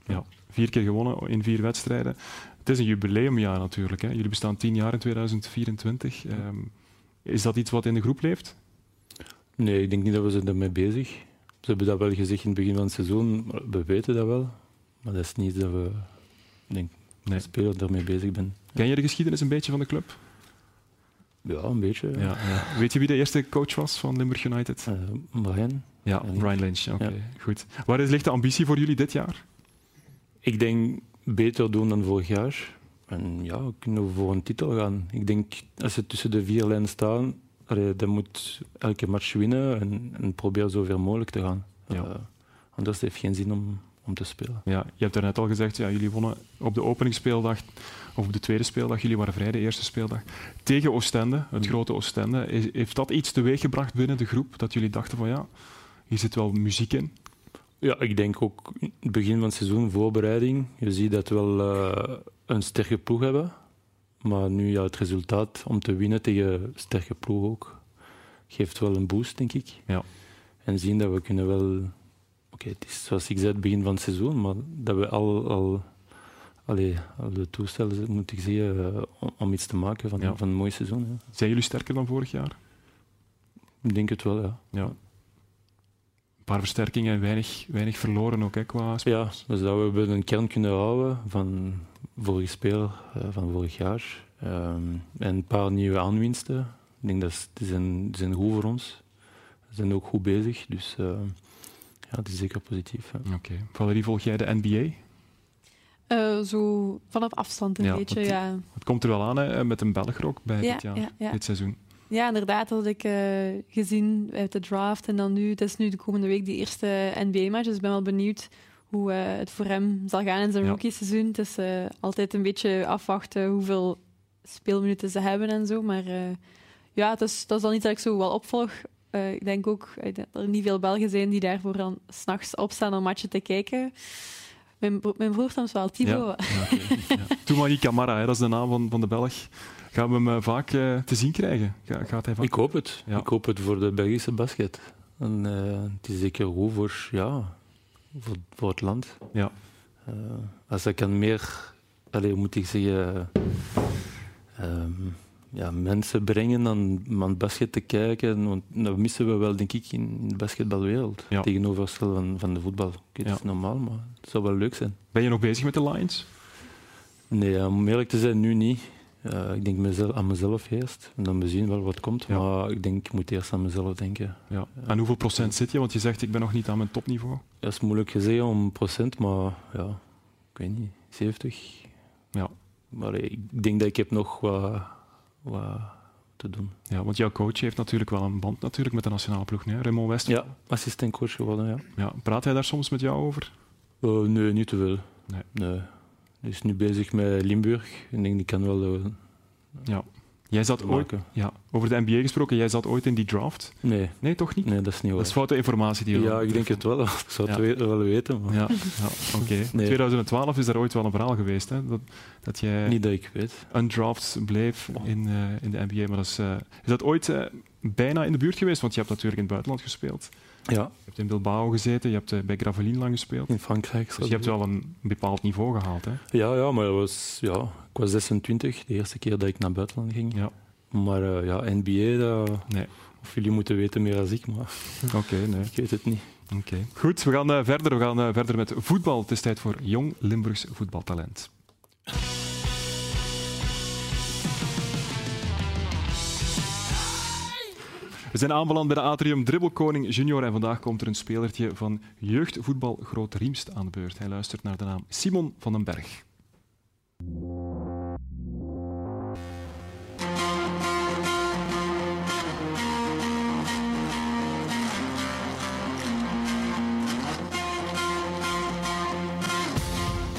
Ja, vier keer gewonnen in vier wedstrijden. Het is een jubileumjaar natuurlijk. Hè. Jullie bestaan tien jaar in 2024. Ehm, is dat iets wat in de groep leeft? Nee, ik denk niet dat we zijn ermee bezig. Ze hebben dat wel gezegd in het begin van het seizoen. We weten dat wel. Maar dat is niet dat we, denk, als speler daarmee bezig ben. Ken je de geschiedenis een beetje van de club? Ja, een beetje. Ja, ja. Weet je wie de eerste coach was van Limburg United? Uh, Brian. Ja, Brian Lynch. Oké, goed. Waar is, ligt de ambitie voor jullie dit jaar? Ik denk beter doen dan vorig jaar. En ja, kunnen we voor een titel gaan. Ik denk, als ze tussen de vier lijnen staan, dan moet elke match winnen en, en probeer zoveel mogelijk te gaan. Ja. Uh, anders heeft het geen zin om, om te spelen. Ja, je hebt daarnet al gezegd, ja, jullie wonnen op de openingsspeeldag, of op de tweede speeldag, jullie waren vrij de eerste speeldag, tegen Oostende, het Mm. grote Oostende. Is- Heeft dat iets teweeggebracht binnen de groep, dat jullie dachten van ja, hier zit wel muziek in? Ja, ik denk ook in het begin van het seizoen, voorbereiding. Je ziet dat we wel eh, een sterke ploeg hebben. Maar nu ja, het resultaat om te winnen tegen een sterke ploeg ook, geeft wel een boost, denk ik. Ja. En zien dat we kunnen wel... Oké, het is zoals ik zei, het begin van het seizoen, maar dat we al, al, allee, al de toestellen, moet ik zeggen, eh, om, om iets te maken van, Ja. van een mooi seizoen. Ja. Zijn jullie sterker dan vorig jaar? Ik denk het wel, ja. Ja. Een paar versterkingen en weinig, weinig verloren ook hè, qua sp- Ja, dus dat we hebben een kern kunnen houden van vorige speler eh, van vorig jaar. Ehm, en een paar nieuwe aanwinsten. Ik denk dat is- die zijn, die zijn goed voor ons. Ze zijn ook goed bezig, dus eh, ja, het is zeker positief. Oké. Valerie, volg jij de NBA? Eh, zo vanaf afstand een Ja, beetje, want- ja. Het komt er wel aan hè, met een Belg ook bij Ja, dit jaar, ja, ja. dit seizoen. Ja, inderdaad, dat had ik eh, gezien uit de draft. En dan nu, het is nu de komende week die eerste NBA-match. Dus ik ben wel benieuwd hoe eh, het voor hem zal gaan in zijn Ja. rookie-seizoen. Het is eh, altijd een beetje afwachten hoeveel speelminuten ze hebben en zo. Maar ja, het is, dat is dan niet dat ik zo wel opvolg. Ik denk ook dat er niet veel Belgen zijn die daarvoor dan s'nachts opstaan om matchen te kijken. Mijn, bro- mijn broer soms wel, Thibaut. Ja, ja, Camara, hè, dat is de naam van, van de Belg. Gaan we hem eh, vaak eh, te zien krijgen? Ga- gaat hij vaak... Ik hoop het. Ja. Ik hoop het voor de Belgische basket. En, eh, het is zeker goed voor, ja, voor, voor het land. Ja. Als hij kan meer, allee, hoe moet ik zeggen, ehm, ja, mensen brengen aan, aan basket te kijken. Want dat missen we wel, denk ik, in de basketbalwereld. Ja. Tegenoverstel van, van de voetbal. Dat Ja. is normaal, maar het zou wel leuk zijn. Ben je nog bezig met de Lions? Nee, om eerlijk te zijn, nu niet. Eh, ik denk mezelf, aan mezelf eerst. En dan we zien wel wat komt. Ja. Maar ik denk, ik moet eerst aan mezelf denken. Ja. En hoeveel procent zit je? Want je zegt, ik ben nog niet aan mijn topniveau. Dat is moeilijk gezegd om procent, maar ja, ik weet niet, 70. Ja. Maar eh, ik denk dat ik heb nog wat, wat te doen. Ja, want jouw coach heeft natuurlijk wel een band natuurlijk met de nationale ploeg, hè? Raymond West. Ja, assistentcoach geworden, ja. Ja, Praat hij daar soms met jou over? Eh, nee, niet te veel. Nee. nee. Hij is nu bezig met Limburg. Ik denk, die kan wel... eh, Ja. Jij zat ooit, ja, over de NBA gesproken, jij zat ooit in die draft. Nee. Nee, toch niet? Nee, dat is niet waar. Dat is foute informatie die je Ja, ik denk het wel. *laughs* Ik zou het Ja. we- wel weten, maar Ja, ja oké. *laughs* In 2012 is daar ooit wel een verhaal geweest, hè? Dat, dat jij niet dat ik weet. undraft bleef in, eh, in de NBA. Maar dat is, eh, is dat ooit bijna in de buurt geweest? Want je hebt natuurlijk in het buitenland gespeeld. Ja, Je hebt in Bilbao gezeten, je hebt eh, bij Gravelines lang gespeeld. in Frankrijk. Dus je hebt wel een bepaald niveau gehaald, hè? Ja, ja, maar was, ja, ik was 26, de eerste keer dat ik naar buitenland ging. Ja. Maar eh, ja, NBA, dat, Nee. of jullie moeten weten meer dan ik, maar *laughs* Oké, nee. ik weet het niet. Oké. Goed, we gaan eh, verder. We gaan verder met voetbal. Het is tijd voor jong Limburgs voetbaltalent. We zijn aanbeland bij de Atrium Dribbelkoning Junior en vandaag komt er een spelertje van jeugdvoetbal Groot Riemst aan de beurt. Hij luistert naar de naam Simon van den Berg.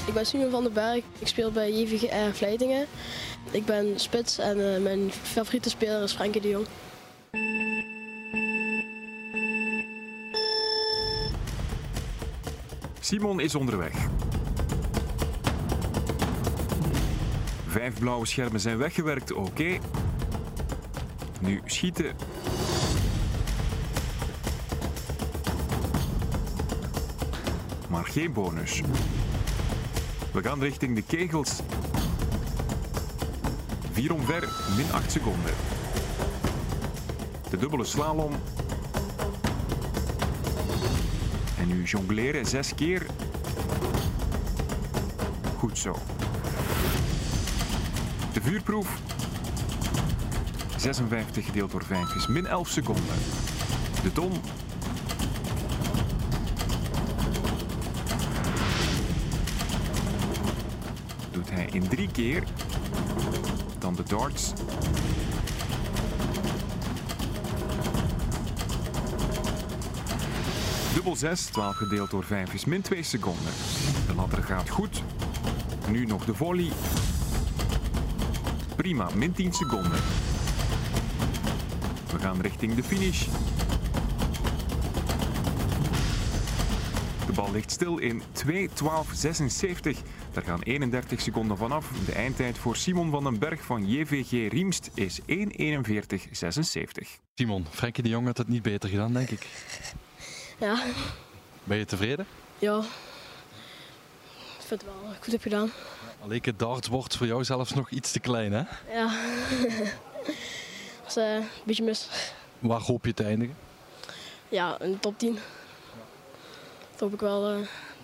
Ik ben Simon van den Berg. Ik speel bij JVGR Vleitingen. Ik ben spits en eh, mijn favoriete speler is Frenkie de Jong. Simon is onderweg. Vijf blauwe schermen zijn weggewerkt, oké. Nu schieten. maar geen bonus. We gaan richting de kegels. Vier omver, min 8 seconden. De dubbele slalom. Jongleren zes keer. Goed zo. De vuurproef. 56 gedeeld door 5 is min 11 seconden. De ton. Doet hij in drie keer. Dan de darts. Dubbel 6, 12 gedeeld door 5 is min 2 seconden. De ladder gaat goed. Nu nog de volley. Prima, min 10 seconden. We gaan richting de finish. De bal ligt stil in 2.12.76. Daar gaan 31 seconden vanaf. De eindtijd voor Simon van den Berg van JVG Riemst is 1.41.76. Simon, Frenkie de Jong had het niet beter gedaan, denk ik. Ja, Ben je tevreden? ja. Ik vind het wel goed heb gedaan. Alleen het darts wordt voor jou zelfs nog iets te klein, hè? Ja. Dat is eh, een beetje mis. Waar hoop je te eindigen? Ja, de top 10. Dat hoop ik wel eh,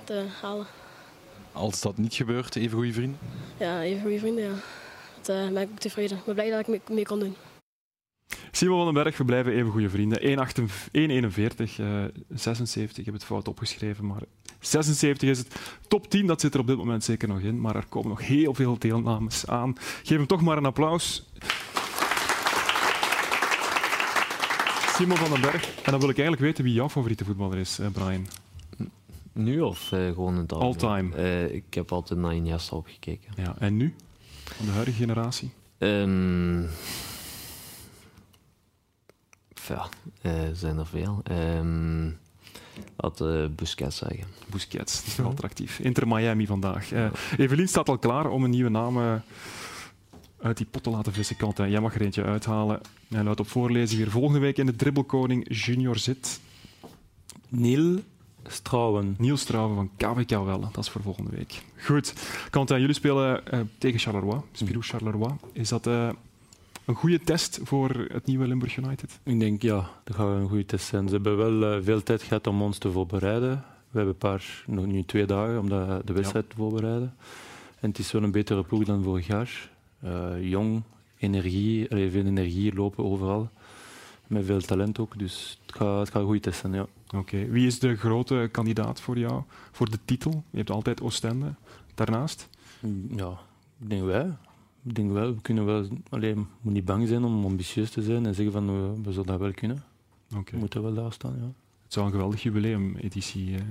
te halen. Als dat niet gebeurt, even goede vrienden. Ja, even goede vrienden, ja. Dat eh, ben ik ook tevreden. Ik ben blij dat ik mee, mee kon doen. Simon van den Berg, we blijven even goede vrienden. 1,41, eh 76, ik heb het fout opgeschreven, maar 76 is het. Top 10, dat zit er op dit moment zeker nog in, maar er komen nog heel veel deelnames aan. Geef hem toch maar een applaus. Simon van den Berg. En dan wil ik eigenlijk weten wie jouw favoriete voetballer is, eh, Brian. Nu of eh, gewoon in het All time. Eh, ik heb altijd naar Iniesta opgekeken. Ja, en nu? Van de huidige generatie? Ehm, ja, eh, zijn er veel. Ehm had eh, Busquets zeggen. Busquets, dat is wel attractief. Inter Miami vandaag. Eh Evelien staat al klaar om een nieuwe naam uit die pot te laten vissen. Quentin, jij mag er eentje uithalen. Hij luidt op voorlezen weer volgende week in de Dribbelkoning Junior zit. Neil Strouwen. Niels Strouwen van KVK Welle. Dat is voor volgende week. Goed. Quentin, jullie spelen eh, tegen Charleroi, Spirou Charleroi. Is dat eh, een goede test voor het nieuwe Limburg United? Ik denk ja, dat gaat een goede test zijn. Ze hebben wel eh, veel tijd gehad om ons te voorbereiden. We hebben een paar, nog nu twee dagen om de, de wedstrijd te voorbereiden. En het is wel een betere ploeg dan vorig jaar. Eh, jong, energie, veel energie, lopen overal. Met veel talent ook, dus het gaat, het gaat een goede test zijn, ja. Oké. Wie is de grote kandidaat voor jou voor de titel? Je hebt altijd Oostende daarnaast. Ja, ik denk wij. Ik denk wel, we kunnen wel, alleen, we moeten niet bang zijn om ambitieus te zijn en zeggen van we, we zullen dat wel kunnen. Oké. We moeten wel daar staan, ja. Het zou een geweldig jubileum-editie, eh,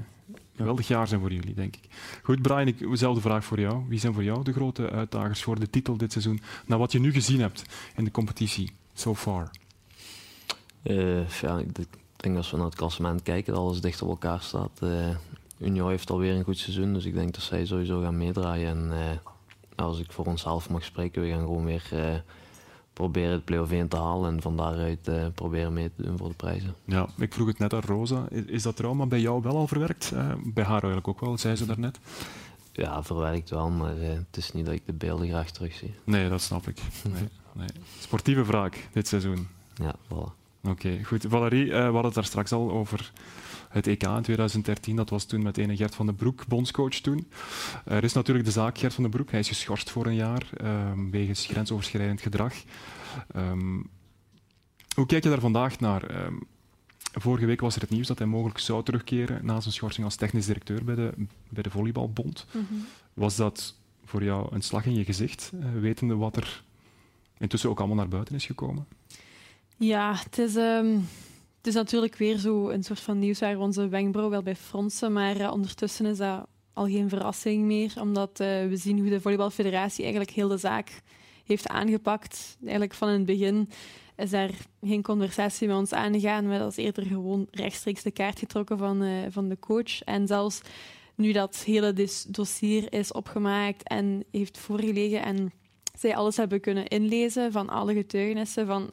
geweldig jaar zijn voor jullie, denk ik. Goed, Brian, ik, dezelfde vraag voor jou. Wie zijn voor jou de grote uitdagers voor de titel dit seizoen? Na wat je nu gezien hebt in de competitie, so far. Eh, ja, ik denk als we naar het klassement kijken, dat alles dicht op elkaar staat. Eh Union heeft alweer een goed seizoen, dus ik denk dat zij sowieso gaan meedraaien. En eh, als ik voor onszelf mag spreken, we gaan gewoon weer eh, proberen het play-off 1 te halen en van daaruit eh, proberen mee te doen voor de prijzen. Ja, ik vroeg het net aan Rosa. Is, is dat trauma bij jou wel al verwerkt? Eh, bij haar eigenlijk ook wel, zei ze daarnet. Ja, verwerkt wel, maar het is niet dat ik de beelden graag terugzie. Nee, dat snap ik. *laughs* Nee, nee. Sportieve wraak dit seizoen. Ja, voilà. Oké, goed. Valerie, we hadden het daar straks al over het EK in 2013. Dat was toen met ene Gert van den Broek, bondscoach toen. Er is natuurlijk de zaak Gert van den Broek. Hij is geschorst voor een jaar ehm, wegens grensoverschrijdend gedrag. Ehm, hoe kijk je daar vandaag naar? Ehm, vorige week was er het nieuws dat hij mogelijk zou terugkeren na zijn schorsing als technisch directeur bij de, bij de Volleybalbond. Mhm. Was dat voor jou een slag in je gezicht, eh, wetende wat er intussen ook allemaal naar buiten is gekomen? Ja, het is, het is natuurlijk weer zo een soort van nieuws waar onze wenkbrauw wel bij fronsen, maar eh, ondertussen is dat al geen verrassing meer, omdat eh, we zien hoe de volleybalfederatie eigenlijk heel de zaak heeft aangepakt. Eigenlijk van in het begin is daar geen conversatie met ons aangegaan, maar dat eerder gewoon rechtstreeks de kaart getrokken van, eh, van de coach. En zelfs nu dat hele dossier is opgemaakt en heeft voorgelegen en zij alles hebben kunnen inlezen van alle getuigenissen, van,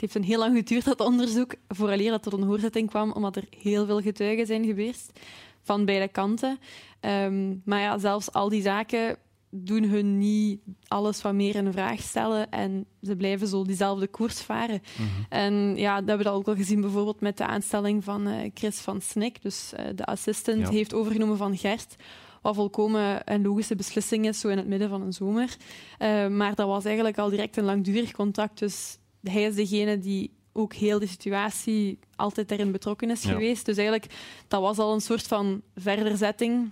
het heeft een heel lang geduurd, dat onderzoek, vooraleer dat tot een hoorzitting kwam, omdat er heel veel getuigen zijn geweest. van beide kanten. Ehm, maar ja, zelfs al die zaken doen hun niet alles wat meer in vraag stellen en ze blijven zo diezelfde koers varen. En ja, dat hebben we ook al gezien bijvoorbeeld met de aanstelling van eh, Chris van Snik, dus eh, de assistant, Ja. heeft overgenomen van Gert, wat volkomen een logische beslissing is, zo in het midden van een zomer. Eh, maar dat was eigenlijk al direct een langdurig contract, dus hij is degene die ook heel de situatie altijd daarin betrokken is Ja. geweest. Dus eigenlijk, dat was al een soort van verderzetting.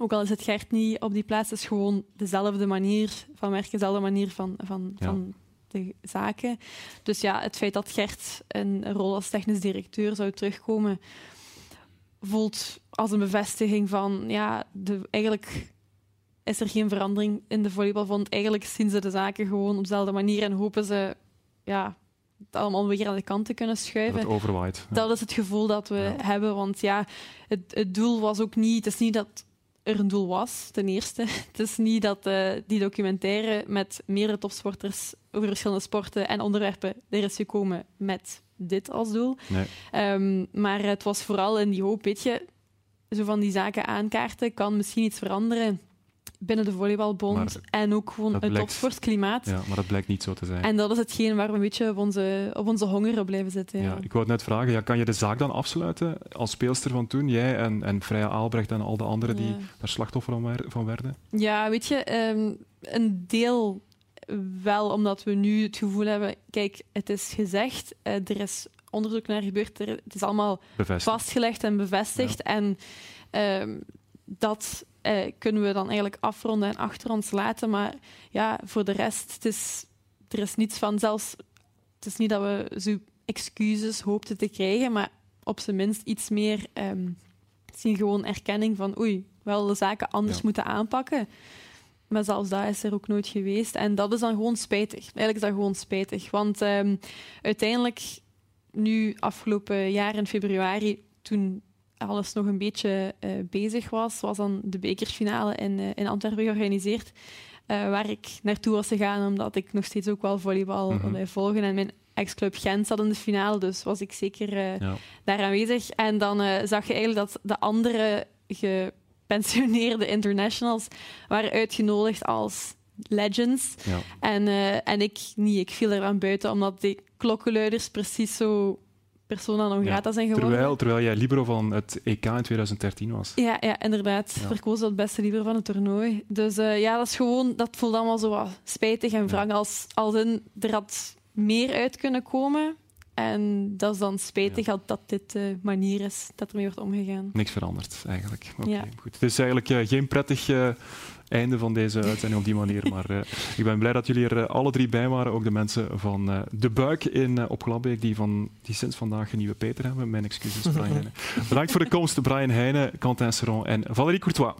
Ook al is het Gert niet op die plaats, het is gewoon dezelfde manier van werken, dezelfde manier van, van, Ja. van de zaken. Dus ja, het feit dat Gert een rol als technisch directeur zou terugkomen, voelt als een bevestiging van, ja, de, eigenlijk is er geen verandering in de volleybalbond. Eigenlijk zien ze de zaken gewoon op dezelfde manier en hopen ze ja, het allemaal weer aan de kant te kunnen schuiven. Dat overwaait. Ja. Dat is het gevoel dat we hebben. Want ja, het, het doel was ook niet... Het is niet dat er een doel was, ten eerste. *laughs* Het is niet dat eh, die documentaire met meerdere topsporters over verschillende sporten en onderwerpen er is gekomen met dit als doel. Nee. Ehm, maar het was vooral in die hoop, weet je, zo van die zaken aankaarten kan misschien iets veranderen binnen de volleybalbond Maar en ook gewoon het topsportklimaat. Ja, maar dat blijkt niet zo te zijn. En dat is hetgeen waar we een beetje op onze, op onze honger op blijven zitten. Ja. Ja, ik wou het net vragen, ja, kan je de zaak dan afsluiten als speelster van toen? Jij en, en Freya Aalbrecht en al de anderen die daar slachtoffer van van werden? Ja, weet je, ehm, een deel wel, omdat we nu het gevoel hebben, kijk, het is gezegd, eh, er is onderzoek naar gebeurd, er, het is allemaal Bevestigd. vastgelegd en bevestigd. En ehm, dat eh, kunnen we dan eigenlijk afronden en achter ons laten. Maar ja, voor de rest, het is, er is niets van, zelfs, het is niet dat we zo excuses hoopten te krijgen, maar op zijn minst iets meer ehm, zien gewoon erkenning van oei, wel de zaken anders Ja. moeten aanpakken. Maar zelfs dat is er ook nooit geweest. En dat is dan gewoon spijtig. Eigenlijk is dat gewoon spijtig. Want ehm, uiteindelijk, nu afgelopen jaar in februari, toen alles nog een beetje eh, bezig was, was dan de bekersfinale in, eh, in Antwerpen georganiseerd. eh, waar ik naartoe was gegaan, omdat ik nog steeds ook wel volleybal wilde volgen. En mijn ex-club Gent zat in de finale, dus was ik zeker Ja. daar aanwezig. En dan zag je eigenlijk dat de andere gepensioneerde *laughs* internationals waren uitgenodigd als legends. Ja. En, en ik niet. Ik viel er aan buiten, omdat die klokkenluiders precies zo persona non grata zijn geworden. Terwijl, terwijl jij libero van het EK in 2013 was. Ja, ja inderdaad. Ja. Verkozen tot beste liever van het toernooi. Dus eh, ja, dat is gewoon, dat voelt allemaal zo wat spijtig en wrang. Als, als in, er had meer uit kunnen komen. En dat is dan spijtig dat, dat dit de manier is dat ermee wordt omgegaan. Niks veranderd, eigenlijk. Oké, Ja. goed. Het is eigenlijk eh, geen prettig eh, einde van deze uitzending op die manier, maar eh, ik ben blij dat jullie er eh, alle drie bij waren. Ook de mensen van eh, De Buik in, eh, op Gladbeek, die, van, die sinds vandaag een nieuwe Peter hebben. Mijn excuses, Brian Heijnen. *laughs* Bedankt voor de komst, Brian Heijnen, Quentin Seron en Valérie Courtois.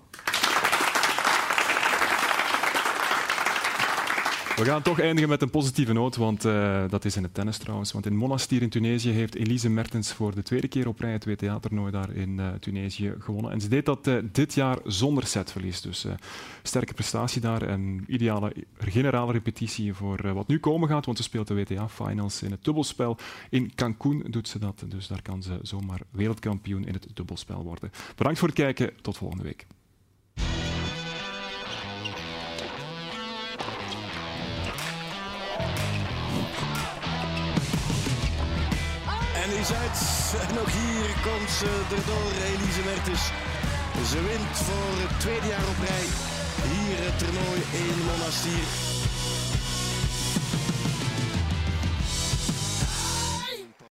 We gaan toch eindigen met een positieve noot, want eh, dat is in het tennis trouwens. Want in Monastir in Tunesië heeft Elise Mertens voor de tweede keer op rij het WTA-toernooi daar in eh, Tunesië gewonnen. En ze deed dat eh, dit jaar zonder setverlies. Dus sterke prestatie daar en ideale generale repetitie voor wat nu komen gaat. Want ze speelt de WTA-finals in het dubbelspel. In Cancún doet ze dat, dus daar kan ze zomaar wereldkampioen in het dubbelspel worden. Bedankt voor het kijken, tot volgende week. En ook hier komt ze erdoor, Elise Mertens. Ze wint voor het tweede jaar op rij hier het toernooi in Monastir.